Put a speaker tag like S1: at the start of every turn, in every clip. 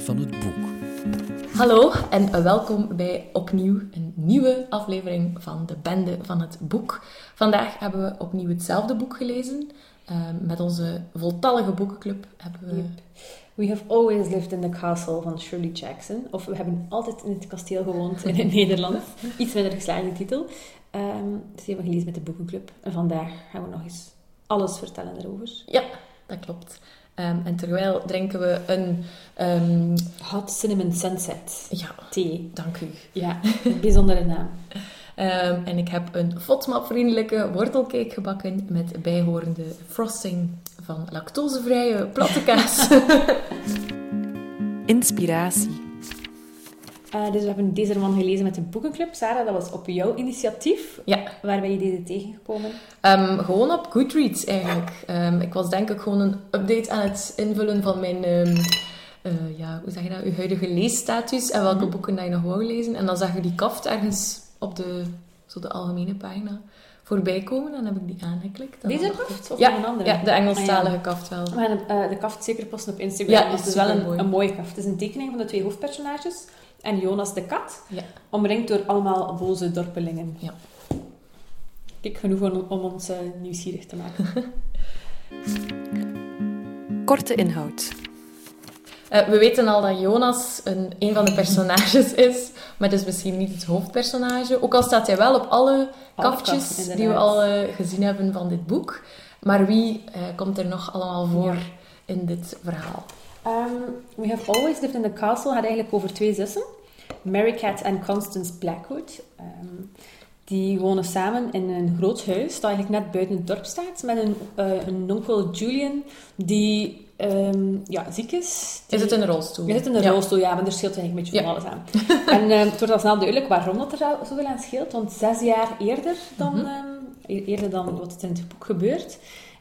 S1: van het boek.
S2: Hallo en welkom bij opnieuw een nieuwe aflevering van de Bende van het Boek. Vandaag hebben we opnieuw hetzelfde boek gelezen. Ehm, met onze voltallige boekenclub hebben we...
S3: Yep. We have always lived in the castle van Shirley Jackson. Of we hebben altijd in het kasteel gewoond in het Nederlands. Iets minder geslaagde titel. Um, dus die hebben we gelezen met de boekenclub. En vandaag gaan we nog eens alles vertellen erover.
S2: Ja, dat klopt. Ehm, en terwijl drinken we een... ehm,
S3: Hot Cinnamon Sunset
S2: ja,
S3: thee.
S2: dank u.
S3: Ja, bijzondere naam.
S2: Ehm, en ik heb een FODMAP-vriendelijke wortelcake gebakken met bijhorende frosting van lactosevrije platte kaas.
S1: Inspiratie.
S3: Uh, dus we hebben deze roman gelezen met de boekenclub. Sarah, dat was op jouw initiatief.
S2: ja,
S3: Waar ben je deze tegengekomen?
S2: Ehm, gewoon op Goodreads eigenlijk. Ehm, ik was denk ik gewoon een update aan het invullen van mijn, ehm, eh, ja, hoe zeg je dat, uw huidige leesstatus en welke
S3: Mhm.
S2: boeken dat je nog wou lezen. En dan zag je die kaft ergens op de, zo de algemene pagina voorbij komen. Dan heb ik die aangeklikt.
S3: Deze kaft of
S2: ja,
S3: een andere?
S2: Ja, de Engelstalige
S3: Ah, ja.
S2: kaft wel.
S3: We gaan eh, de kaft zeker posten op Instagram.
S2: Ja, die
S3: het
S2: is
S3: wel een, een mooie kaft. Het is een tekening van de twee hoofdpersonages. En Jonas de kat.
S2: Ja.
S3: Omringd door allemaal boze dorpelingen.
S2: Ja.
S3: Kijk, genoeg om, om ons eh, nieuwsgierig te maken.
S1: Korte inhoud.
S2: Eh, we weten al dat Jonas een, een van de personages is, maar dus misschien niet het hoofdpersonage. Ook al staat hij wel op alle
S3: Alle
S2: kaftjes die we al eh, gezien hebben van dit boek. Maar wie eh, komt er nog allemaal voor
S3: Ja.
S2: in dit verhaal?
S3: Um, We Have Always Lived in the Castle gaat eigenlijk over twee zussen. Mary Cat en Constance Blackwood. Ehm, die wonen samen in een groot huis dat eigenlijk net buiten het dorp staat. Met een, eh, een onkel Julian die ehm, ja, ziek is.
S2: Is het een rolstoel?
S3: Zit in een
S2: Ja.
S3: rolstoel, ja, maar er scheelt eigenlijk een beetje van
S2: Ja.
S3: alles aan. en het wordt al snel duidelijk waarom dat er zo- zoveel aan scheelt. Want zes jaar eerder dan,
S2: Mhm.
S3: ehm, e- eerder dan wat het in het boek gebeurt,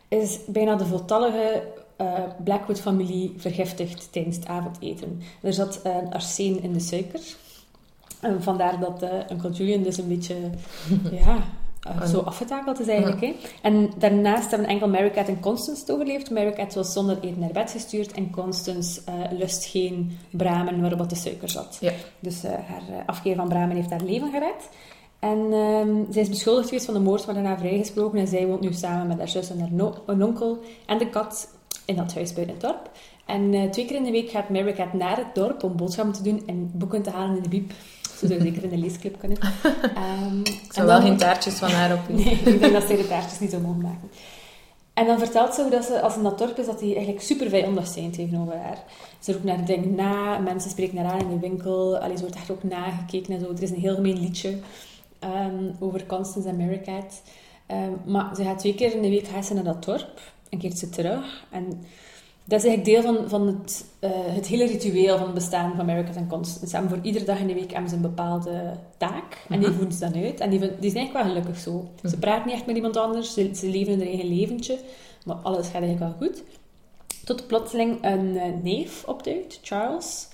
S3: is bijna de voltallige eh, Blackwood-familie vergiftigd tijdens het avondeten. Er zat eh, arseen in de suiker. En vandaar dat eh Uncle Julian dus een beetje ja, eh,
S2: Een-
S3: zo afgetakeld is eigenlijk. Hè. En daarnaast hebben enkel Mary Cat en Constance het overleefd. Mary Cat was zonder eten naar bed gestuurd en Constance lust geen bramen waarop de suiker zat.
S2: Ja.
S3: Dus haar afkeer van bramen heeft haar leven gered. En ehm, zij is beschuldigd geweest van de moord, maar daarna vrijgesproken. En zij woont nu samen met haar zus en haar no- een onkel en de kat in dat huis buiten het dorp. En eh, twee keer in de week gaat Mary naar het dorp om boodschappen te doen en boeken te halen in de biep. Zo zou zeker in de leesclub kunnen. Ehm,
S2: Ik zou wel geen taartjes van haar op
S3: Nee, ik denk dat zij de taartjes niet zo mogen maken. En dan vertelt ze hoe dat ze, als ze in dat dorp is, dat die eigenlijk super vijandig zijn tegenover haar. Ze roept naar dingen na, mensen spreken naar haar in de winkel. Allee, ze wordt echt ook nagekeken en zo. Er is een heel gemeen liedje ehm, over Constance en Mary Cat. Ehm, maar ze gaat twee keer in de week gaat ze naar dat dorp en keert ze terug. En dat is eigenlijk deel van, van het, eh, het hele ritueel van het bestaan van Mary Cat en Constance. Ze hebben voor iedere dag in de week hebben ze een bepaalde taak. En die
S2: Mhm.
S3: voeren ze dan uit. En die, die zijn eigenlijk wel gelukkig zo. Ze
S2: Mhm.
S3: praten niet echt met iemand anders. Ze, ze leven in hun eigen leventje. Maar alles gaat eigenlijk wel goed. Tot plotseling een eh, neef opduikt, Charles.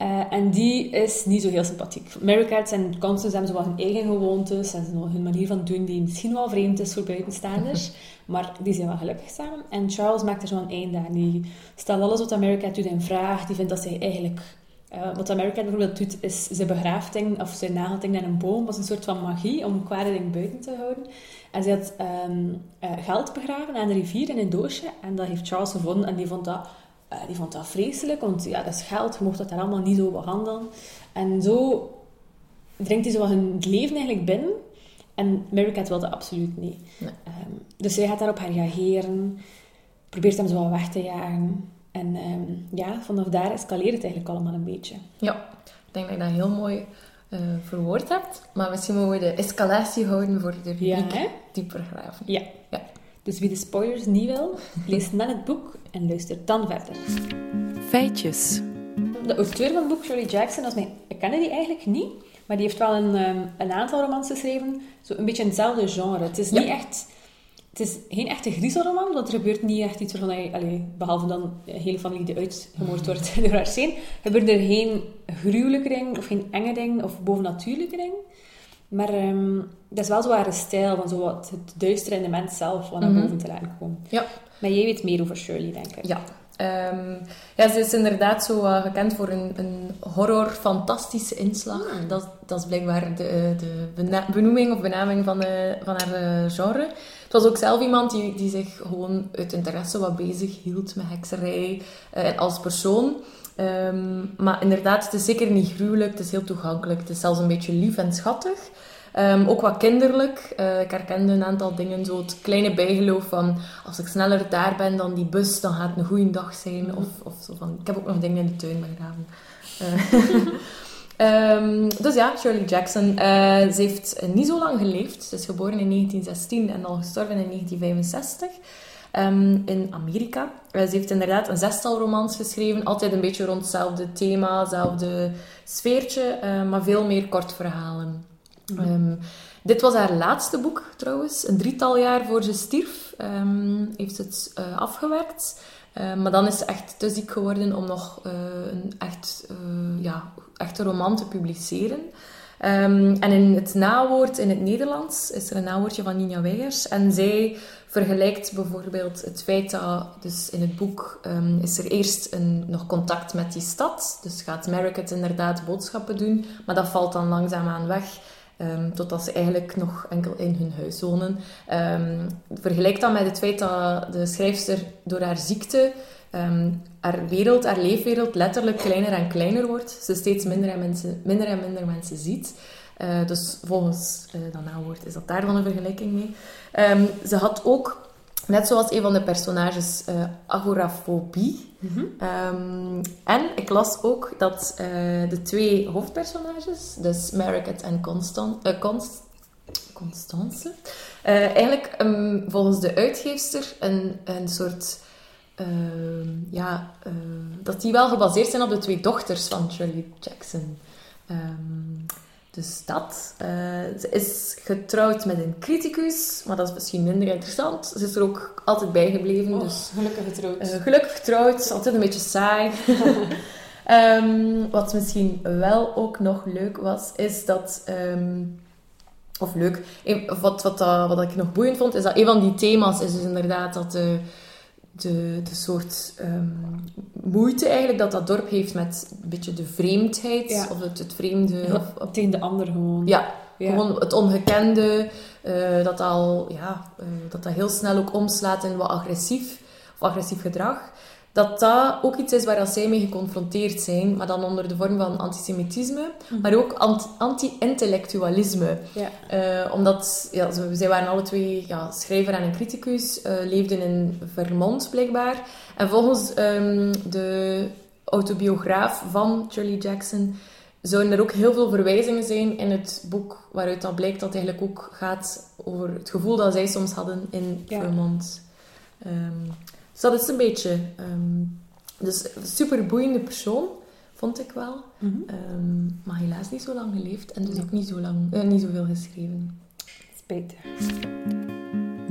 S3: Eh, en die is niet zo heel sympathiek. Mary Cat en Constance hebben zo wel hun eigen gewoontes en hun manier van doen die misschien wel vreemd is voor buitenstaanders. maar die zijn wel gelukkig samen. En Charles maakt er zo een einde aan. Die stelt alles wat Cat doet in vraag. Die vindt dat zij eigenlijk... eh, wat Cat bijvoorbeeld doet, is ze begraaft dingen of ze nagelt dingen aan een boom. Is een soort van magie om kwade dingen buiten te houden. En ze had ehm, eh, geld begraven aan de rivier in een doosje. En dat heeft Charles gevonden en die vond dat, eh, die vond dat vreselijk. Want ja, dat is geld, je mocht dat daar allemaal niet zo behandelen. En zo dringt hij zo hun leven eigenlijk binnen. En Mary Cat wilde absoluut niet.
S2: Nee.
S3: Ehm, dus zij gaat daarop reageren. Probeert hem zo wat weg te jagen. En ehm, ja, vanaf daar escaleert het eigenlijk allemaal een beetje.
S2: Ja, ik denk dat je dat heel mooi eh, verwoord hebt. Maar misschien moeten we de escalatie houden voor de
S3: Ja,
S2: rubriek
S3: hè?
S2: dieper graven.
S3: Ja.
S2: Ja.
S3: Dus wie de spoilers niet wil, lees dan het boek en luister dan verder.
S1: Feitjes.
S3: De auteur van het boek, Shirley Jackson, is mijn, ik kende die eigenlijk niet, maar die heeft wel een, ehm, een aantal romans geschreven, zo een beetje in hetzelfde genre. Het is
S2: Ja.
S3: niet echt... Het is geen echte griezelroman, want er gebeurt niet echt iets waarvan behalve dan een hele familie die uitgemoord wordt door haar zin, gebeurt er geen gruwelijke ding, of geen enge ding, of bovennatuurlijke ding. Maar ehm, dat is wel zo haar stijl, van zo wat het duistere in de mens zelf, wat naar
S2: Mhm.
S3: boven te laten komen.
S2: Ja.
S3: Maar jij weet meer over Shirley, denk ik.
S2: Ja. Ehm, ja, ze is inderdaad zo uh, gekend voor een, een horror-fantastische inslag.
S3: Hmm.
S2: Dat, dat is blijkbaar de, de benoeming of benaming van, de, van haar eh, genre. Het was ook zelf iemand die, die zich gewoon uit interesse wat bezig hield met hekserij eh, als persoon. Ehm, maar inderdaad, het is zeker niet gruwelijk, het is heel toegankelijk. Het is zelfs een beetje lief en schattig. Ehm, ook wat kinderlijk. Eh, ik herkende een aantal dingen. Zo het kleine bijgeloof van... Als ik sneller daar ben dan die bus, dan gaat het een goede dag zijn. Of, of zo van... Ik heb ook nog dingen in de tuin begraven. Eh, ehm, dus ja, Shirley Jackson. Eh, ze heeft niet zo lang geleefd. Ze is geboren in 1916 en al gestorven in 1965. ehm, in Amerika. Eh, ze heeft inderdaad een zestal romans geschreven. Altijd een beetje rond hetzelfde thema, hetzelfde sfeertje. eh, maar veel meer kortverhalen. Ehm, dit was haar laatste boek trouwens. Een drietal jaar voor ze stierf heeft ze het afgewerkt. Maar dan is ze echt te ziek geworden om nog een echt, eh, echte roman te publiceren. Ehm, en in het nawoord in het Nederlands is er een nawoordje van Nina Weijers. En zij vergelijkt bijvoorbeeld het feit dat, dus in het boek ehm, is er eerst een, nog contact met die stad. Dus gaat Merrick inderdaad boodschappen doen, maar dat valt dan langzaamaan weg. Ehm, totdat ze eigenlijk nog enkel in hun huis wonen. Ehm, vergelijk dat met het feit dat de schrijfster door haar ziekte ehm, haar wereld, haar leefwereld letterlijk kleiner en kleiner wordt. Ze steeds minder en, mensen, minder, en minder mensen ziet. Eh, dus volgens uh, dat nawoord is dat daar dan een vergelijking mee. Ehm, ze had ook, net zoals een van de personages, uh, agorafobie.
S3: Mhm.
S2: Um, en ik las ook dat de twee hoofdpersonages, dus Margaret en Constan uh, Const Constance, eigenlijk um, volgens de uitgeefster een, een soort... ja, dat die wel gebaseerd zijn op de twee dochters van Shirley Jackson. Um, dus dat. ze is getrouwd met een criticus, maar dat is misschien minder interessant. Ze is er ook altijd bijgebleven.
S3: Oh,
S2: dus,
S3: gelukkig getrouwd.
S2: gelukkig getrouwd, altijd een beetje saai. um, wat misschien wel ook nog leuk was, is dat... Um, of leuk, wat, wat, uh, wat ik nog boeiend vond, is dat een van die thema's is dus inderdaad dat de, de, de soort um, moeite eigenlijk dat dat dorp heeft met een beetje de vreemdheid,
S3: ja.
S2: of het, het vreemde...
S3: Ja,
S2: of, of,
S3: tegen de ander gewoon.
S2: Ja, ja. gewoon het ongekende, uh, dat, al, ja, uh, dat dat heel snel ook omslaat in wat agressief, of agressief gedrag. Dat dat ook iets is waar dat zij mee geconfronteerd zijn, maar dan onder de vorm van antisemitisme, mm -hmm. maar ook anti-intellectualisme.
S3: Ja.
S2: Uh, omdat ja, ze, zij waren alle twee ja, schrijver en een criticus, uh, leefden in Vermont blijkbaar. En volgens um, de autobiograaf van Shirley Jackson zouden er ook heel veel verwijzingen zijn in het boek, waaruit dan blijkt dat het eigenlijk ook gaat over het gevoel dat zij soms hadden in. Vermont. Um, dus dat is een beetje... Um, dus super boeiende persoon, vond ik wel.
S3: Mhm.
S2: Um, maar helaas niet zo lang geleefd en dus ook niet zo lang, uh, niet zoveel geschreven.
S3: Spijtig.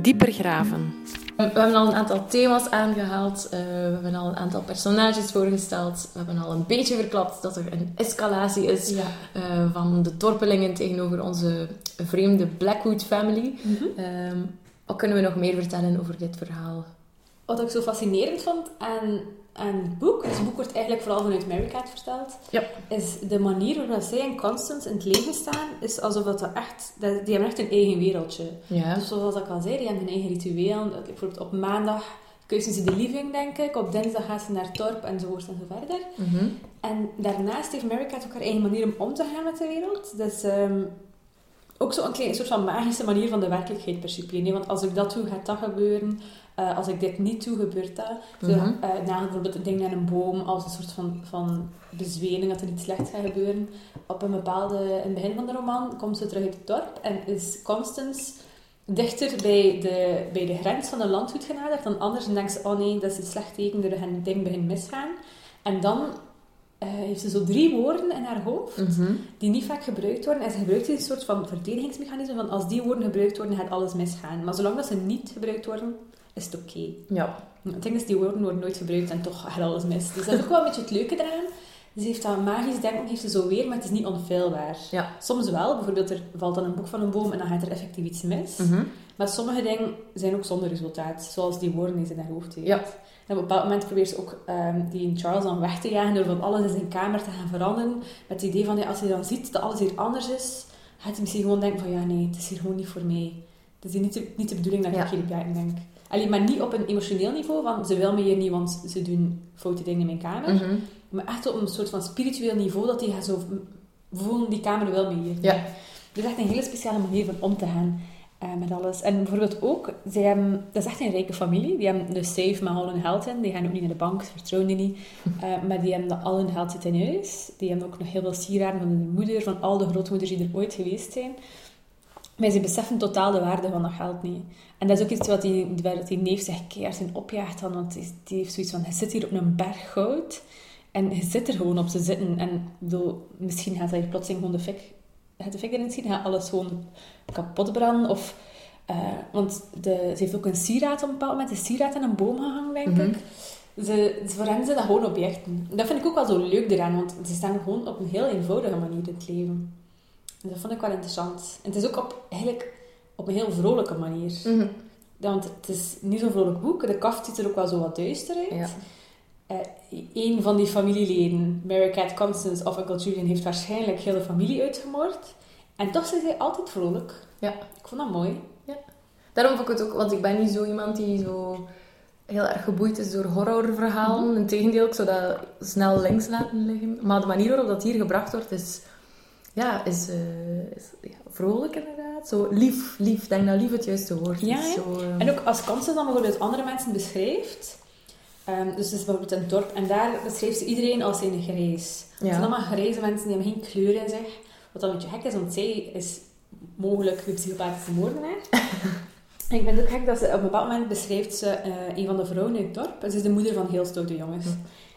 S1: Dieper graven.
S2: We hebben al een aantal thema's aangehaald. Uh, we hebben al een aantal personages voorgesteld. We hebben al een beetje verklapt dat er een escalatie is
S3: Ja.
S2: uh, van de dorpelingen tegenover onze vreemde Blackwood family. Um, wat kunnen we nog meer vertellen over dit verhaal?
S3: Wat ik zo fascinerend vond aan, aan het boek, dus het boek wordt eigenlijk vooral vanuit Amerika verteld,
S2: Ja.
S3: is de manier waarop zij en Constance in het leven staan, is alsof dat, echt, dat, die hebben echt een eigen wereldje.
S2: Ja.
S3: Dus zoals ik al zei, die hebben hun eigen ritueel. Bijvoorbeeld op maandag kuisen ze de living, denk ik. Op dinsdag gaan ze naar het dorp enzovoort en zo verder.
S2: Mm -hmm.
S3: En daarnaast heeft Amerika ook haar eigen manier om om te gaan met de wereld. Dus um, ook zo'n klein soort van magische manier van de werkelijkheid percipiëren. Nee, want als ik dat doe, gaat dat gebeuren. Uh, als ik dit niet doe, gebeurt dat. Zo,
S2: Mhm.
S3: uh, na bijvoorbeeld een ding naar een boom als een soort van, van bezwering dat er iets slechts gaat gebeuren. Op een bepaalde, in het begin van de roman komt ze terug uit het dorp en is Constance dichter bij de, bij de grens van een landgoed genaderd dan anders. En denkt ze, oh nee, dat is een slecht teken, er gaat een ding begin misgaan. En dan uh, heeft ze zo drie woorden in haar hoofd
S2: Mm -hmm.
S3: die niet vaak gebruikt worden. En ze gebruikt een soort van verdedigingsmechanisme van als die woorden gebruikt worden, gaat alles misgaan. Maar zolang dat ze niet gebruikt worden, is het oké. Okay.
S2: Ja.
S3: Het ding is, die woorden worden nooit gebruikt en toch gaat alles mis. Dus dat is ook wel een beetje het leuke eraan. Ze heeft dat magisch denken, heeft ze zo weer, maar het is niet onfeilbaar.
S2: Ja.
S3: Soms wel, bijvoorbeeld er valt dan een boek van een boom en dan gaat er effectief iets mis.
S2: Mhm.
S3: Maar sommige dingen zijn ook zonder resultaat, zoals die woorden die ze in haar hoofd heeft.
S2: Ja.
S3: En op een bepaald moment probeert ze ook ehm, die Charles dan weg te jagen door van alles in zijn kamer te gaan veranderen. Met het idee van, ja, als hij dan ziet dat alles hier anders is, gaat hij misschien gewoon denken van, ja nee, het is hier gewoon niet voor mij. Het is hier niet de, niet de bedoeling dat
S2: Ja.
S3: ik hier buiten denk. Alleen maar niet op een emotioneel niveau, van ze wil me hier niet, want ze doen foute dingen in mijn kamer.
S2: Mhm.
S3: Maar echt op een soort van spiritueel niveau, dat hij gaat zo voelen, die kamer wil me hier.
S2: Ja.
S3: Is echt een hele speciale manier van om te gaan eh, met alles. En bijvoorbeeld ook, zij hebben, dat is echt een rijke familie. Die hebben de safe met al hun geld in. Die gaan ook niet naar de bank, ze vertrouwen die niet. Eh, maar die hebben al hun geld zit in huis. Die hebben ook nog heel veel sieraden van hun moeder, van al de grootmoeders die er ooit geweest zijn. Maar ze beseffen totaal de waarde van dat geld niet. En dat is ook iets wat die, waar die neef zich keert en opjaagt. Dan, want die, die heeft zoiets van, je zit hier op een berg goud. En je zit er gewoon op te zitten. En bedoel, misschien gaat hij plotseling gewoon de fik, gaat de fik erin zien. Gaat alles gewoon kapot branden. Of, eh, want de, ze heeft ook een sieraad op een bepaald moment. Een sieraad aan een boom gehangen, denk
S2: Mhm.
S3: ik. Ze, voor hen zijn dat gewoon objecten. Dat vind ik ook wel zo leuk eraan. Want ze staan gewoon op een heel eenvoudige manier in het leven. En dat vond ik wel interessant. En het is ook op, eigenlijk op een heel vrolijke manier.
S2: Mhm.
S3: Want het is niet zo'n vrolijk boek. De kaft ziet er ook wel zo wat duister uit.
S2: Ja.
S3: Eh, een van die familieleden, Mary Cat Constance of Uncle Julian, heeft waarschijnlijk heel de familie uitgemoord. En toch zijn zij altijd vrolijk.
S2: Ja.
S3: Ik vond dat mooi.
S2: Daarom vond ik het ook, want ik ben niet zo iemand die zo heel erg geboeid is door horrorverhalen. Integendeel, ik zou dat snel links laten liggen. Maar de manier waarop dat hier gebracht wordt is, ja, is, eh, is ja, vrolijk inderdaad. Zo lief, lief. Denk dat lief het juiste woord
S3: Ja,
S2: is.
S3: ja.
S2: Zo, eh,
S3: En ook als Constance dan bijvoorbeeld andere mensen beschrijft. ehm, dus het is bijvoorbeeld een dorp. En daar beschrijft ze iedereen als een grijs. Het zijn
S2: ja.
S3: allemaal grijze mensen die hebben geen kleur in zich. Wat dan een beetje gek is, want zij is mogelijk de psychopathische moordenaar. en ik vind het ook gek dat ze op een bepaald moment beschrijft ze eh, een van de vrouwen in het dorp. En ze is de moeder van heel stoute jongens.
S2: Hm.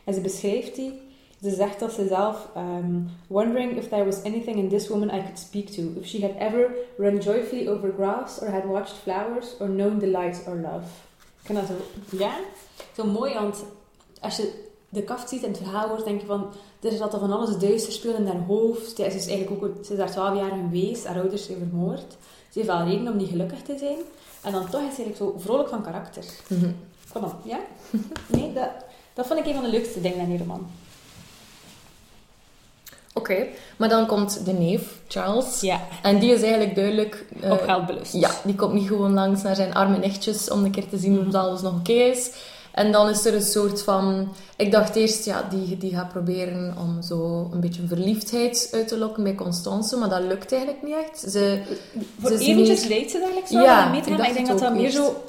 S3: En ze beschrijft die. Ze zegt dat ze zelf... ehm, wondering if there was anything in this woman I could speak to. If she had ever run joyfully over grass, or had watched flowers, or known delight or love. Ik vind dat zo... Ja? Zo mooi, want als je de kaft ziet en het verhaal hoort, denk je van... Er is altijd van alles duister speelt in haar hoofd. Ze is dus eigenlijk ook... Ze is daar twaalf jaar geweest. Haar ouders zijn vermoord. Ze heeft wel reden om niet gelukkig te zijn. En dan toch is ze eigenlijk zo vrolijk van karakter.
S2: Mhm.
S3: Kom op, ja? Nee, dat, dat vond ik een van de leukste dingen aan die roman.
S2: Oké, maar dan komt de neef, Charles.
S3: Ja,
S2: En die is eigenlijk duidelijk... eh,
S3: op geld belust.
S2: Ja, die komt niet gewoon langs naar zijn arme nichtjes om een keer te zien of alles nog oké is. En dan is er een soort van... Ik dacht eerst, ja, die, die gaat proberen om zo een beetje verliefdheid uit te lokken bij Constance, maar dat lukt eigenlijk niet echt. Ze,
S3: Voor
S2: Ze
S3: eventjes
S2: meer-
S3: lijkt ze like zo
S2: Ja,
S3: mee te
S2: ik
S3: gaan, denk dat dat meer
S2: eerst.
S3: zo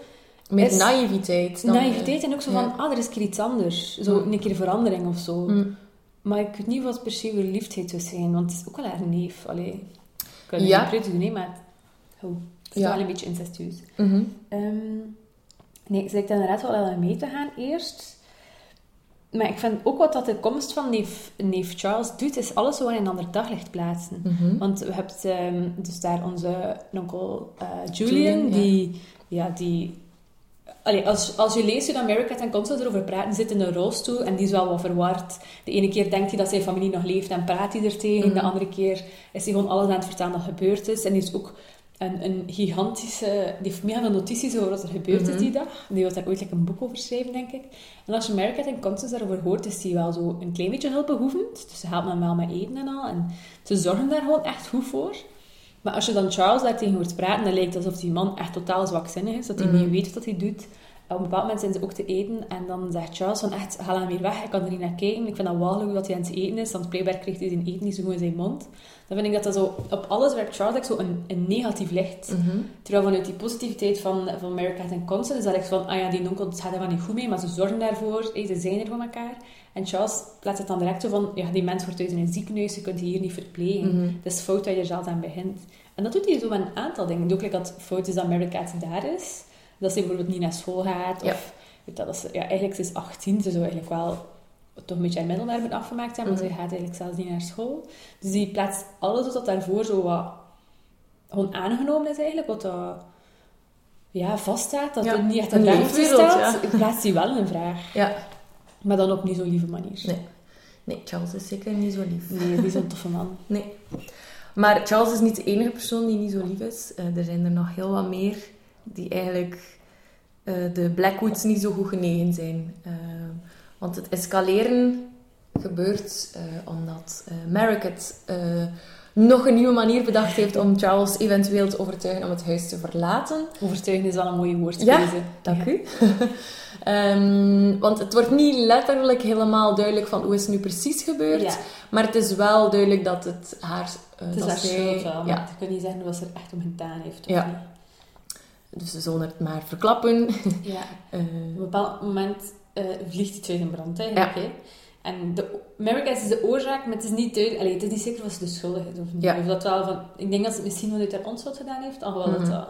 S2: met naïviteit. dan-
S3: naïviteit en ook zo van,
S2: Ja.
S3: ah, er is een keer iets anders. Zo
S2: Mm.
S3: een keer verandering of zo.
S2: Mm.
S3: Maar ik weet niet wat per se verliefdheid zou zijn, want het is ook wel haar neef. Allee, ik kan
S2: Ja.
S3: het niet doen, nee, maar het, oh, het is
S2: Ja.
S3: wel een beetje incestueus.
S2: Mhm.
S3: Ehm, nee, ze lijkt inderdaad wel aan mee te gaan eerst. Maar ik vind ook wat dat de komst van neef, neef Charles doet, is alles zo in een ander daglicht plaatsen.
S2: Mhm.
S3: Want we hebben ehm, dus daar onze onkel eh,
S2: Julian,
S3: Julian,
S2: ja.
S3: die, ja, die... Allee, als, als je leest hoe America en Constance erover praten, zit in een rolstoel en die is wel wat verward. De ene keer denkt hij dat zijn familie nog leeft en praat hij er tegen.
S2: Mhm.
S3: De andere keer is hij gewoon alles aan het vertellen dat gebeurd is. En die is ook een, een gigantische... Die heeft mega veel notities over wat er gebeurd
S2: Mhm.
S3: is die dag. Die wil daar ooit like, een boek over schrijven, denk ik. En als je America en Constance daarover hoort, is die wel zo een klein beetje hulpbehoevend. Dus ze helpt hem wel met eten en al. En ze zorgen daar gewoon echt goed voor. Maar als je dan Charles daar tegen hoort praten, dan lijkt het alsof die man echt totaal zwakzinnig is. Dat hij niet weet wat hij doet. Op een bepaald moment zijn ze ook te eten en dan zegt Charles van echt, haal hem weer weg, ik kan er niet naar kijken. Ik vind dat walgelijk dat hij aan het eten is, want blijkbaar krijgt hij zijn eten niet zo goed in zijn mond. Dan vind ik dat dat zo, op alles werkt Charles zo een, een negatief licht.
S2: Mhm.
S3: Terwijl vanuit die positiviteit van, van Mary en Constance is dat echt van, ah ja, die onkel het gaat er wel niet goed mee, maar ze zorgen daarvoor, hey, ze zijn er voor elkaar. En Charles laat het dan direct zo van, ja, die mens wordt thuis in een ziekenhuis, je kunt die hier niet verplegen.
S2: Mhm.
S3: Het is fout dat je er zelf aan begint. En dat doet hij zo met een aantal dingen. Ook like dat fout is dat Mary Cat daar is. Dat ze bijvoorbeeld niet naar school gaat. Of,
S2: Ja.
S3: weet dat, dat ze, ja, eigenlijk ze is 18, ze zou eigenlijk wel toch een beetje haar middelbaar moeten afgemaakt hebben, maar
S2: Mhm.
S3: ze gaat eigenlijk zelfs niet naar school. Dus die plaatst alles wat daarvoor zo wat gewoon aangenomen is eigenlijk, wat dat ja, vaststaat, dat
S2: Ja,
S3: niet echt
S2: een
S3: vraag
S2: leefwereld,
S3: gesteld, plaatst hij wel een vraag.
S2: Ja.
S3: Maar dan op niet zo'n lieve manier.
S2: Nee. Nee, Charles is zeker niet zo lief.
S3: Nee, die is een toffe man.
S2: Nee. Maar Charles is niet de enige persoon die niet zo lief is. Eh, er zijn er nog heel wat meer die eigenlijk eh, de Blackwoods niet zo goed genegen zijn. Eh, want het escaleren gebeurt eh, omdat het nog een nieuwe manier bedacht heeft om Charles eventueel te overtuigen om het huis te verlaten.
S3: Overtuigen is wel een mooie woord.
S2: Ja, dank u. um, want het wordt niet letterlijk helemaal duidelijk van hoe is het nu precies gebeurd.
S3: Ja.
S2: Maar het is wel duidelijk dat het haar... Uh,
S3: het is
S2: dat
S3: haar
S2: zij-
S3: schuld wel,
S2: Ja,
S3: maar je kunt niet zeggen wat ze er echt om gedaan heeft. of
S2: Ja.
S3: niet.
S2: Dus ze zullen het maar verklappen.
S3: ja.
S2: Eh,
S3: Op een bepaald moment eh, vliegt het huis in brand, eigenlijk. hè. En de, America is de oorzaak, maar het is niet duidelijk... Allee, het is niet zeker of ze de schuldig is of niet.
S2: Ja.
S3: Of dat wel van, ik denk dat ze het misschien vanuit haar onschuld gedaan heeft, alhoewel
S2: Mhm.
S3: dat dat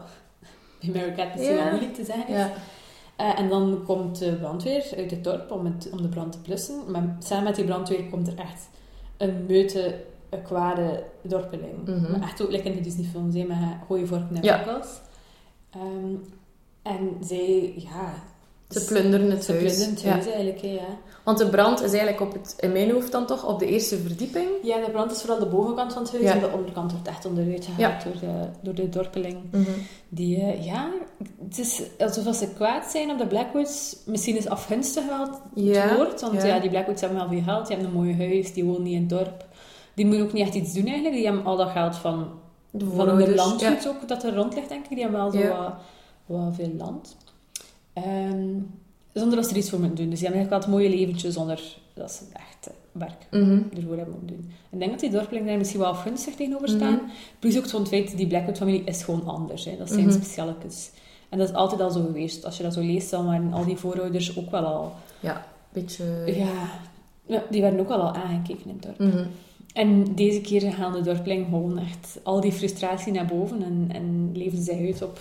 S3: bij America het misschien
S2: Ja.
S3: wel moeilijk te zeggen is.
S2: ja.
S3: Eh, en dan komt de brandweer uit het dorp om, het, om de brand te blussen. Maar samen met die brandweer komt er echt een meute, een kwade dorpeling.
S2: Mhm.
S3: Maar echt ook lekker in de Disney-films, hè, met gooien vorken en
S2: Ja.
S3: fakkels. Ehm, en zij, ja...
S2: Ze plunderen het
S3: Ze
S2: huis.
S3: plunderen het
S2: Ja.
S3: eigenlijk, hè, ja.
S2: Want de brand is eigenlijk op het, in mijn hoofd dan toch op de eerste verdieping.
S3: Ja, de brand is vooral de bovenkant van het huis
S2: Ja.
S3: en de onderkant wordt echt onderuit gehaald door, de, door de dorpeling. Die, eh, ja, het is alsof ze kwaad zijn op de Blackwoods. Misschien is afgunstig wel het
S2: Ja,
S3: woord, want
S2: ja.
S3: ja. die Blackwoods hebben wel veel geld, die hebben een mooi huis, die wonen niet in het dorp. Die moeten ook niet echt iets doen eigenlijk, die hebben al dat geld van,
S2: De
S3: de landgoed ook, dat er rond ligt denk ik. Die hebben wel zo wat, wat veel land. Ehm, zonder dat ze er iets voor moeten doen. Dus die hebben eigenlijk wel het mooie leventje zonder dat ze echt eh, werk
S2: Mhm.
S3: ervoor hebben moeten doen. Ik denk dat die dorpelingen daar misschien wel afgunstig tegenover staan.
S2: Mhm.
S3: Plus ook zo'n feit, die Blackwood-familie is gewoon anders. Hè. Dat zijn
S2: Mhm.
S3: specialetjes. En dat is altijd al zo geweest. Als je dat zo leest, dan waren al die voorouders ook wel al...
S2: Ja, beetje...
S3: Ja, ja, die werden ook wel al aangekeken in het dorp. En deze keer gaan de dorpelingen gewoon echt al die frustratie naar boven en, en leven ze uit op,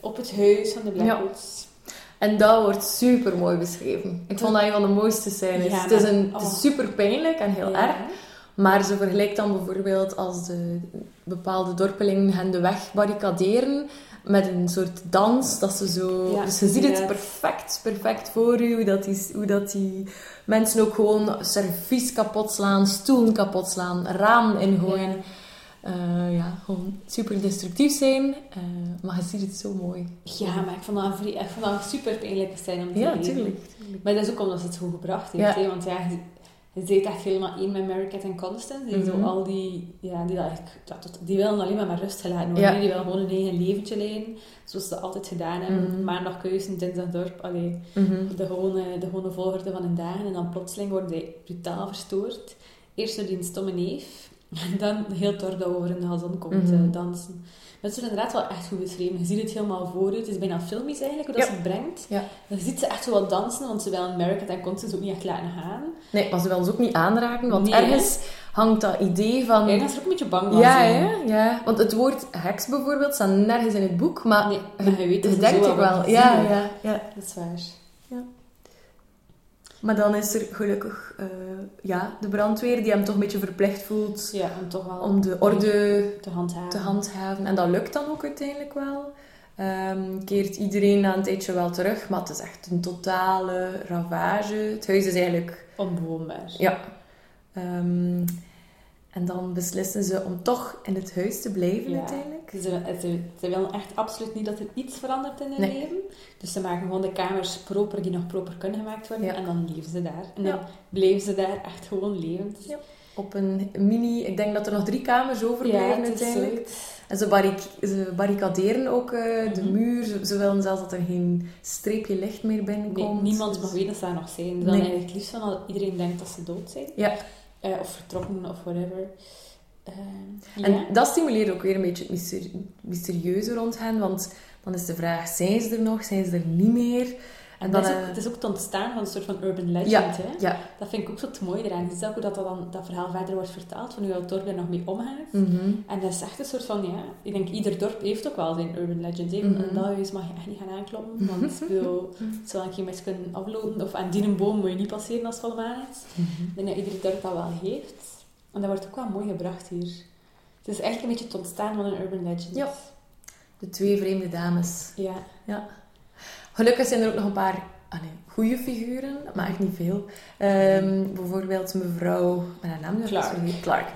S3: op het huis van de Blackwoods.
S2: En dat wordt super mooi beschreven. Ik vond dat een van de mooiste scènes.
S3: Ja,
S2: het is, een, het is super pijnlijk en heel
S3: Ja.
S2: erg. Maar ze vergelijkt dan bijvoorbeeld als de bepaalde dorpelingen hen de weg barricaderen met een soort dans. Dat ze zo...
S3: Ja,
S2: dus je ziet het perfect, perfect voor je. Hoe dat die, hoe dat die mensen ook gewoon servies kapot slaan, stoelen kapot slaan, ramen ingooien.
S3: Ja.
S2: Eh, ja, gewoon super destructief zijn. Eh, maar je ziet het zo mooi.
S3: Ja, maar ik vond dat ik vond dat super pijnlijke scène om te
S2: Ja, tuurlijk.
S3: Maar dat is ook omdat ze het goed gebracht heeft.
S2: Ja.
S3: Want ja, je, zit echt helemaal één met Mary en Constance. Die,
S2: Mhm.
S3: zo al die, ja, die, dat eigenlijk, die willen alleen maar met rust gelaten worden.
S2: Ja.
S3: Die willen gewoon een eigen leventje leiden. Zoals ze dat altijd gedaan hebben.
S2: Mhm.
S3: Maandag keuzen, dinsdag dorp. Allee,
S2: Mhm.
S3: de, gewone, de gewone volgorde van hun dagen. En dan plotseling worden die brutaal verstoord. Eerst door die stomme neef. En dan heel dat over in de gazon komt
S2: Mhm.
S3: eh, dansen. Dat is inderdaad wel echt goed beschreven. Je ziet het helemaal voor je. Het is bijna filmisch eigenlijk, hoe dat
S2: Ja.
S3: ze het brengt.
S2: Ja.
S3: Dan ziet ze echt zo wat dansen, want ze willen America en Constance ook niet echt laten gaan.
S2: Nee, maar ze willen ze ook niet aanraken, want
S3: Nee,
S2: ergens hangt dat idee van...
S3: Ja, ik was er ook een beetje bang van.
S2: ja, hè? ja, want het woord heks bijvoorbeeld staat nergens in het boek, maar
S3: Nee, maar je weet dat ze
S2: denkt
S3: zo
S2: ik
S3: wel
S2: Ja, ja, ja.
S3: Dat is waar.
S2: Maar dan is er gelukkig eh, ja, de brandweer die hem toch een beetje verplicht voelt
S3: Ja, om toch wel
S2: om de orde
S3: te handhaven.
S2: te handhaven. En dat lukt dan ook uiteindelijk wel. Ehm, keert iedereen na een tijdje wel terug, maar het is echt een totale ravage. Het huis is eigenlijk
S3: Onbewoonbaar.
S2: Ja. Ehm, en dan beslissen ze om toch in het huis te blijven
S3: Ja.
S2: uiteindelijk.
S3: Ze, ze, ze willen echt absoluut niet dat er iets verandert in hun
S2: Nee.
S3: leven. Dus ze maken gewoon de kamers proper die nog proper kunnen gemaakt worden.
S2: Ja.
S3: En dan leven ze daar. En dan blijven ze daar echt gewoon levend.
S2: Ja. Op een mini... Ik denk dat er nog drie kamers overblijven uiteindelijk. En ze, barric- ze barricaderen ook eh, de
S3: Mhm.
S2: muur. Ze, ze willen zelfs dat er geen streepje licht meer
S3: Nee,
S2: binnenkomt.
S3: niemand mag weten dat ze daar nog zijn. Ze
S2: Nee.
S3: willen eigenlijk het liefst van dat iedereen denkt dat ze dood zijn.
S2: Ja.
S3: Eh, of vertrokken, of whatever. Eh,
S2: En
S3: ja.
S2: dat stimuleert ook weer een beetje het myster- mysterieuze rond hen. Want dan is de vraag, zijn ze er nog? Zijn ze er niet meer?
S3: En
S2: dan,
S3: dat is ook,
S2: eh,
S3: het is ook het ontstaan van een soort van urban legend.
S2: Ja,
S3: Hè?
S2: ja.
S3: Dat vind ik ook zo het mooie eraan. Je ziet ook hoe dat, dat, dan, dat verhaal verder wordt vertaald, van hoe het dorp er nog mee omgaat.
S2: Mhm.
S3: En dat is echt een soort van, ja, ik denk ieder dorp heeft ook wel zijn urban legend. Hè.
S2: Mhm.
S3: En dat huis mag je echt niet gaan aankloppen, want ik bedoel, het zal een keer mis kunnen aflopen. Of aan die een boom moet je niet passeren als het is. Ik denk dat ieder dorp dat wel heeft. En dat wordt ook wel mooi gebracht hier. Het is eigenlijk een beetje het ontstaan van een urban legend.
S2: Ja. De twee vreemde dames.
S3: Ja.
S2: Gelukkig zijn er ook nog een paar allee, goede figuren, maar echt niet veel. Ehm, bijvoorbeeld mevrouw, mijn naam nu
S3: Clark.
S2: Clark.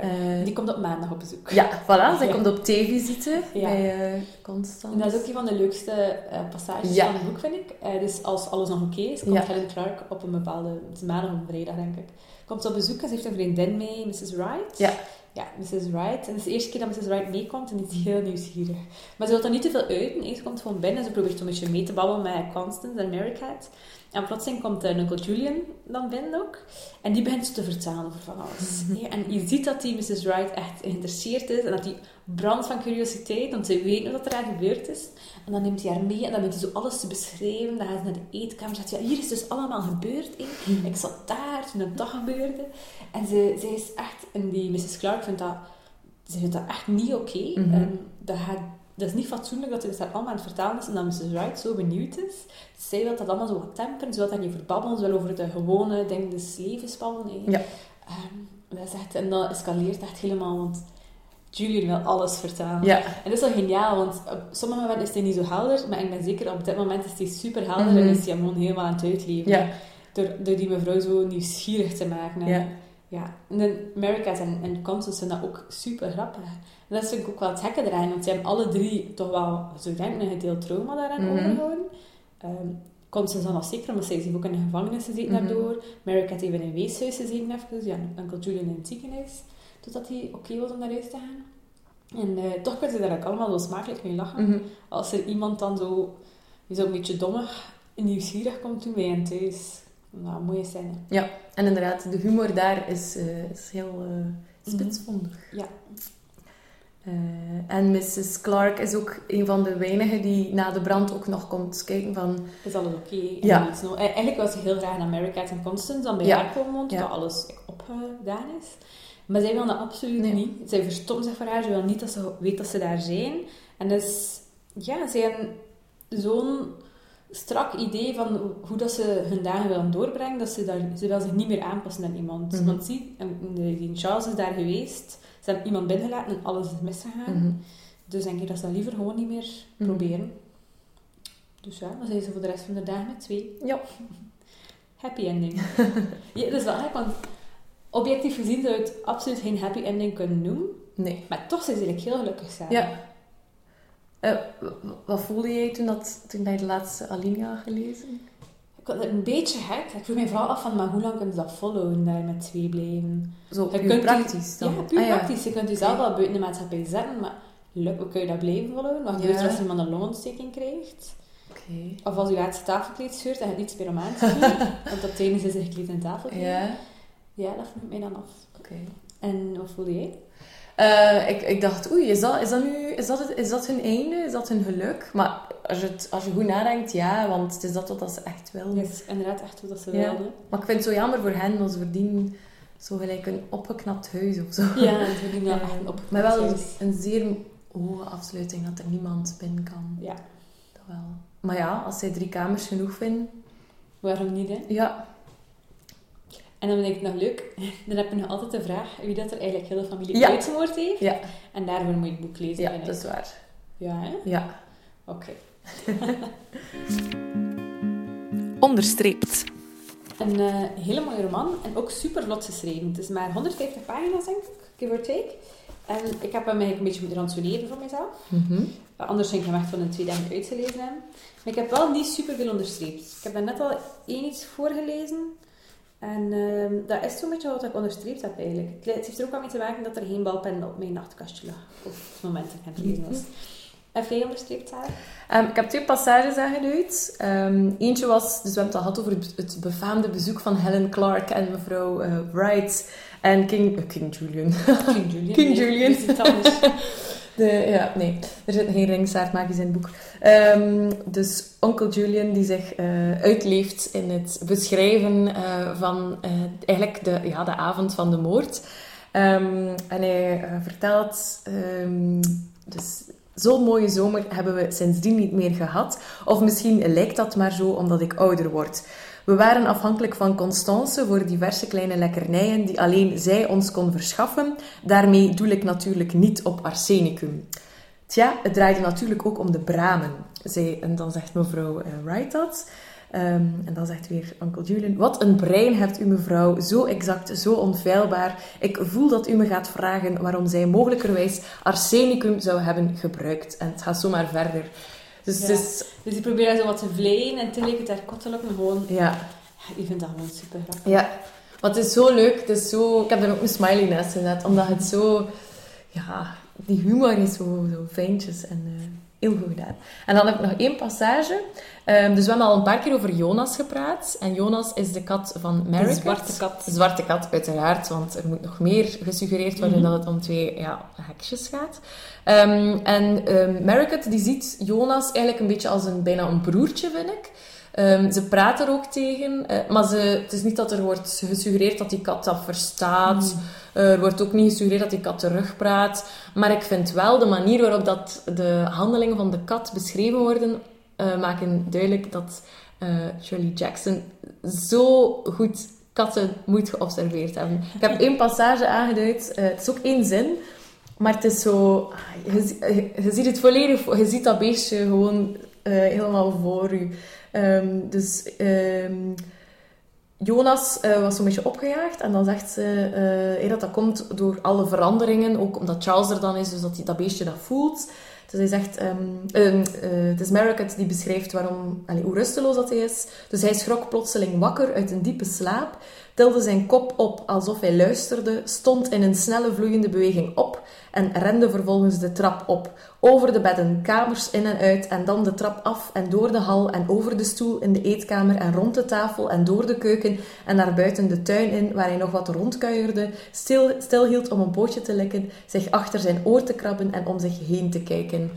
S2: Eh,
S3: die komt op maandag op bezoek.
S2: Ja, voilà. Zij
S3: Ja.
S2: komt op thee-visite
S3: Ja.
S2: bij eh Constance.
S3: En dat is ook een van de leukste eh, passages
S2: Ja.
S3: van het boek, vind ik. Dus als alles nog oké is, komt. Helen Clark op een bepaalde... Het is maandag of vrijdag, denk ik. Komt ze op bezoek en ze heeft een vriendin mee, Mrs. Wright.
S2: Ja.
S3: Ja, Mrs. Wright. En het is de eerste keer dat Mrs. Wright meekomt en die is heel nieuwsgierig. Maar ze wil er niet te veel uiten. Eerst komt gewoon binnen en ze probeert een beetje mee te babbelen met Constance en Mary Cat. En plotseling komt uh, Uncle Julian dan binnen ook. En die begint ze te vertellen over van alles. Ja, en je ziet dat die Mrs. Wright echt geïnteresseerd is en dat die brandt van curiositeit, want ze weet wat er aan gebeurd is. En dan neemt hij haar mee en dan begint hij zo alles te beschrijven. Dan gaat ze naar de eetkamer en zegt ja, hier is dus allemaal gebeurd. hè. Ik zat daar toen het dag gebeurde. En ze, ze is echt, en die Mrs. Clark vindt dat, ze vindt dat echt niet oké.
S2: Mhm.
S3: Dat, gaat, dat is niet fatsoenlijk dat ze dat allemaal aan het vertellen is en dat Mrs. Wright zo benieuwd is. Zij wil dat allemaal zo wat temperen, ze wil daar niet over babbelen, ze wil over de gewone dingen des levens babbelen.
S2: Ja.
S3: Ehm, dat is echt, en dat escaleert echt helemaal, want Julian wil alles vertellen.
S2: Ja.
S3: En dat is wel geniaal, want op sommige momenten is hij niet zo helder, maar ik ben zeker op dit moment is hij super helder
S2: Mhm.
S3: en is hij gewoon helemaal aan het uitleven.
S2: Ja.
S3: Door, door die mevrouw zo nieuwsgierig te maken. En,
S2: Ja.
S3: Ja. En de Americas en, en Constance vinden dat ook super grappig. En dat vind ik ook wel het gekke eraan, want ze hebben alle drie toch wel, zo denk ik, een gedeeld trauma daaraan
S2: Mhm.
S3: overgehouden. Ehm Constance dan nog zeker, omdat zij heeft ook in de gevangenis gezeten
S2: Mhm.
S3: daardoor. America heeft in een weeshuis gezeten even, ja, en Uncle Julian in het ziekenhuis, totdat hij oké was om naar huis te gaan. En eh, toch kunnen ze daar ook allemaal zo smakelijk mee lachen.
S2: Mhm.
S3: Als er iemand dan zo, die zo een beetje dommig en nieuwsgierig komt doen bij hen thuis. Nou, mooie scène.
S2: En inderdaad, de humor daar is, eh, is heel eh spitsvondig.
S3: Ja.
S2: Eh, en Mrs. Clark is ook een van de weinigen die na de brand ook nog komt kijken van...
S3: Is alles oké?
S2: Ja.
S3: no- Eigenlijk was ze heel graag naar America en Constance dan bij
S2: Ja.
S3: haar komen
S2: Ja.
S3: dat alles opgedaan is. Maar zij wil dat absoluut
S2: Nee.
S3: niet. Zij verstopt zich voor haar, ze wil niet dat ze weet dat ze daar zijn. En dus, ja, zij hebben zo'n strak idee van hoe- dat ze hun dagen willen doorbrengen, dat ze, daar, ze zich niet meer aanpassen aan iemand.
S2: Mhm.
S3: Want zie, die Charles is daar geweest, ze hebben iemand binnengelaten en alles is misgegaan.
S2: Mhm.
S3: Dus denk ik dat ze dat liever gewoon niet meer
S2: Mhm.
S3: proberen. Dus ja, dan zijn ze voor de rest van de dagen met twee.
S2: Ja.
S3: Happy ending. ja, dat is wel gek, want objectief gezien zou je het absoluut geen happy ending kunnen noemen.
S2: Nee.
S3: Maar toch zijn ze eigenlijk heel gelukkig samen.
S2: Ja. Eh, wat voelde jij toen, dat, toen je de laatste Alinea gelezen?
S3: Ik vond het een beetje gek. Ik vroeg me vooral af van, maar hoe lang kunnen ze dat volhouden, daar met twee blijven?
S2: Zo
S3: Je kunt
S2: praktisch dan?
S3: Ja, puur
S2: Ah,
S3: praktisch. Je kunt jezelf wel buiten de maatschappij zetten, maar lukt, kun je dat blijven volhouden? Wat gebeurt
S2: Ja.
S3: als iemand een longontsteking krijgt?
S2: Oké.
S3: Of als je laatste tafelkleed scheurt en je hebt niets meer om aan te want dat tijdens is er gekleed in tafelkleed.
S2: Ja,
S3: Ja, dat vroeg ik mij dan af.
S2: oké.
S3: En wat voelde jij?
S2: Eh, ik, ik dacht, oei, is dat, is dat nu is dat, het, is dat hun einde? Is dat hun geluk? Maar als je, het, als je goed nadenkt, ja, want het is dat wat ze echt willen.
S3: Dat is inderdaad echt wat ze
S2: Ja.
S3: wilden.
S2: Maar ik vind het zo jammer voor hen, want ze verdienen zo gelijk een opgeknapt huis of zo.
S3: Ja, ze verdienen
S2: Eh,
S3: echt op.
S2: Maar wel een zeer hoge afsluiting, dat er niemand binnen kan.
S3: Ja,
S2: Dat wel. Maar ja, als zij drie kamers genoeg vinden,
S3: waarom niet, hè?
S2: ja.
S3: En dan vind ik het nog leuk, dan heb je nog altijd de vraag wie dat er eigenlijk heel de familie
S2: Ja.
S3: uitgemoord heeft.
S2: Ja.
S3: En daarvoor moet je het boek lezen.
S2: Ja, dat is waar.
S3: Ja, hè?
S2: Ja.
S3: Oké.
S1: Onderstreept.
S3: Een eh, hele mooie roman en ook super vlot geschreven. Het is maar 150 pagina's, denk ik, give or take. En ik heb hem eigenlijk een beetje moeten ransoneren voor mezelf.
S2: Mhm.
S3: Uh, Anders ging ik hem echt van in twee dagen uitgelezen hebben. Maar ik heb wel niet super veel onderstreept. Ik heb daar net al één iets voorgelezen. En ehm, dat is zo'n beetje wat ik onderstreept heb eigenlijk. Het, heeft er ook wel mee te maken dat er geen balpen op mijn nachtkastje lag. Op het moment dat ik aan was. Heb jij onderstreept, Sarah?
S2: Ehm, ik heb twee passages aangeduid. Ehm, eentje was, dus we hebben het al gehad over het, befaamde bezoek van Helen Clark en mevrouw eh, Wright en King, eh, King Julian.
S3: King Julian.
S2: King Julian. De, ja, nee, er zit geen ringstaartmagisch in het boek. Ehm, dus onkel Julian die zich eh, uitleeft in het beschrijven eh, van eh, eigenlijk de, ja, de avond van de moord. Ehm, en hij vertelt, ehm, dus zo'n mooie zomer hebben we sindsdien niet meer gehad. Of misschien lijkt dat maar zo omdat ik ouder word. We waren afhankelijk van Constance voor diverse kleine lekkernijen die alleen zij ons kon verschaffen. Daarmee doel ik natuurlijk niet op arsenicum. Tja, het draaide natuurlijk ook om de bramen, zei, en dan zegt mevrouw eh, Wright dat. Ehm, en dan zegt weer Uncle Julian: Wat een brein hebt u, mevrouw. Zo exact, zo onfeilbaar. Ik voel dat u me gaat vragen waarom zij mogelijkerwijs arsenicum zou hebben gebruikt. En het gaat zomaar verder. Dus,
S3: Ja.
S2: dus
S3: Dus die probeert zo wat te vleien en tegelijkertijd kottelijk, maar gewoon...
S2: ja.
S3: Ja, ik vind dat gewoon super grappig.
S2: Ja, want het is zo leuk. Het is zo... Ik heb er ook een smiley naast gezet, omdat het zo... Ja, die humor is zo, zo fijntjes en eh, heel goed gedaan. En dan heb ik nog één passage. Ehm, dus we hebben al een paar keer over Jonas gepraat. En Jonas is de kat van Mary.
S3: De zwarte kat.
S2: De zwarte kat, uiteraard, want er moet nog meer gesuggereerd worden
S3: Mhm.
S2: dat het om twee ja, hekjes gaat. Ehm, en um, die ziet Jonas eigenlijk een beetje als een, bijna een broertje, vind ik. Ehm, ze praat er ook tegen, eh, maar ze, het is niet dat er wordt gesuggereerd dat die kat dat verstaat. Eh, er wordt ook niet gesuggereerd dat die kat terugpraat. Maar ik vind wel de manier waarop dat de handelingen van de kat beschreven worden, eh, maken duidelijk dat eh, Shirley Jackson zo goed katten moet geobserveerd hebben. Ik heb één passage aangeduid. het is ook één zin. Maar het is zo... ah, Je, zi- je, je ziet het volledig... Je ziet dat beestje gewoon helemaal voor je. Ehm, dus... ehm, Jonas eh, was zo'n beetje opgejaagd en dan zegt ze eh, dat dat komt door alle veranderingen, ook omdat Charles er dan is, dus dat hij dat beestje dat voelt. Dus hij zegt, ehm, eh, het is Margaret die beschrijft waarom, hoe rusteloos dat hij is. Dus hij schrok plotseling wakker uit een diepe slaap, tilde zijn kop op alsof hij luisterde, stond in een snelle vloeiende beweging op en rende vervolgens de trap op. Over de bedden, kamers in en uit en dan de trap af en door de hal en over de stoel in de eetkamer en rond de tafel en door de keuken en naar buiten de tuin in, waar hij nog wat rondkuierde, stil, stilhield om een pootje te likken, zich achter zijn oor te krabben en om zich heen te kijken.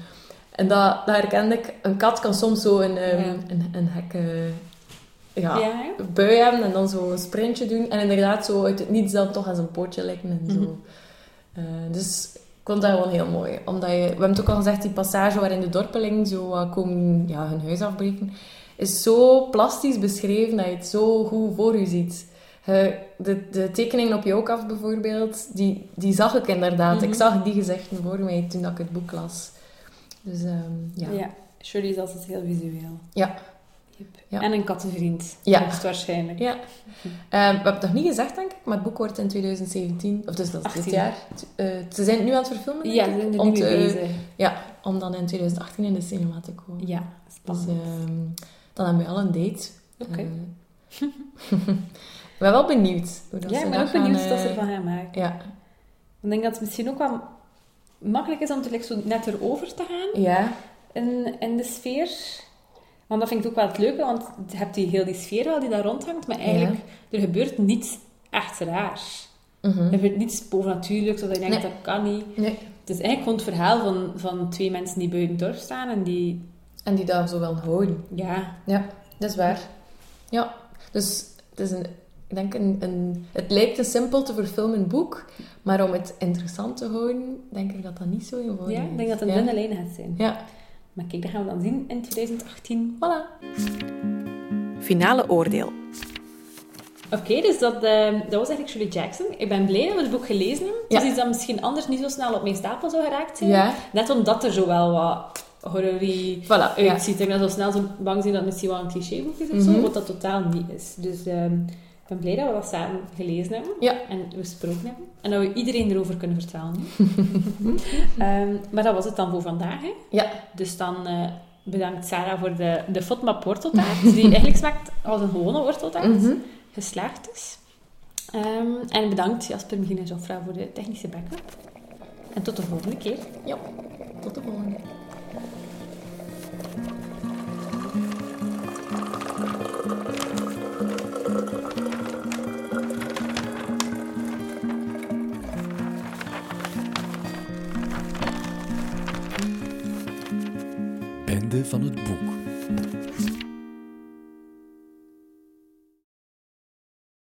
S2: En dat, dat herkende ik. Een kat kan soms zo een, ehm,
S3: Ja.
S2: een, een gekke ja,
S3: Ja, hè?
S2: bui hebben en dan zo een sprintje doen. En inderdaad zo uit het niets dan toch aan zijn pootje likken en zo.
S3: Mhm.
S2: Eh, dus ik vond dat gewoon heel mooi. Omdat je, we hebben het ook al gezegd, die passage waarin de dorpelingen zo komen ja, hun huis afbreken, is zo plastisch beschreven dat je het zo goed voor je ziet. De, de tekeningen op jouw af bijvoorbeeld, die, die zag ik inderdaad.
S3: Mhm.
S2: Ik zag die gezegden voor mij toen dat ik het boek las. Dus ehm, ja.
S3: Ja. Shirley is altijd heel visueel.
S2: Ja. Ja.
S3: En een kattenvriend.
S2: Ja.
S3: Hoogstwaarschijnlijk.
S2: Ja. Eh, we hebben het nog niet gezegd, denk ik, maar het boek wordt in 2017, of dus dat is dit
S3: 18.
S2: jaar. eh, ze zijn het nu aan het verfilmen, denk
S3: Ja,
S2: ik,
S3: ze zijn
S2: om te-
S3: bezig.
S2: Ja, om dan in 2018 in de cinema te komen.
S3: Ja,
S2: Dus
S3: spannend.
S2: ehm, dan hebben we al een date.
S3: Oké.
S2: Eh, ik ben wel benieuwd hoe dat
S3: ja, ik ben ook benieuwd wat ze
S2: eh,
S3: ervan gaan maken.
S2: Ja.
S3: Ik denk dat het misschien ook wel makkelijk is om er like, zo net erover te gaan
S2: Ja.
S3: in, in de sfeer. Want dat vind ik ook wel het leuke, want je hebt die, heel die sfeer wel die daar rondhangt, maar eigenlijk, er gebeurt niets echt raars.
S2: Mhm.
S3: Er gebeurt niets bovennatuurlijks, of dat je denkt,
S2: Nee.
S3: dat kan niet.
S2: Nee.
S3: Het is eigenlijk gewoon het verhaal van, van twee mensen die buiten het dorp staan en die,
S2: En die daar zo wel houden.
S3: ja,
S2: Ja, dat is waar. Ja, dus het is een... Ik denk een, een... Het lijkt een simpel te verfilmen boek, maar om het interessant te houden, denk ik dat dat niet zo eenvoudig
S3: ja
S2: is.
S3: ik denk dat het een
S2: ja.
S3: dunne lijn gaat zijn.
S2: Ja,
S3: Maar kijk, dat gaan we dan zien in 2018.
S2: voilà.
S1: Finale oordeel.
S3: Oké, dus dat, eh, dat was eigenlijk Shirley Jackson. Ik ben blij dat we het boek gelezen hebben. Het
S2: Ja.
S3: is iets dat misschien anders niet zo snel op mijn stapel zou geraakt zijn.
S2: Ja,
S3: Net omdat er zo wel wat horrorie
S2: voilà. Ja.
S3: uitziet. Ik ben zo snel zo bang zijn dat het misschien wel een clichéboek is of zo,
S2: Mhm.
S3: wat dat totaal niet is. Dus ehm, ik ben blij dat we dat samen gelezen hebben
S2: Ja.
S3: en besproken hebben. En dat we iedereen erover kunnen vertellen. Ehm, maar dat was het dan voor vandaag. Hè.
S2: Ja.
S3: Dus dan eh, bedankt Sarah voor de, de FODMAP worteltaart, die eigenlijk smaakt als een gewone worteltaart,
S2: Mhm.
S3: geslaagd is. Ehm, en bedankt Jasper, Michien en Joffra voor de technische backup. En tot de volgende keer.
S2: Ja, tot de volgende.
S4: Van het boek.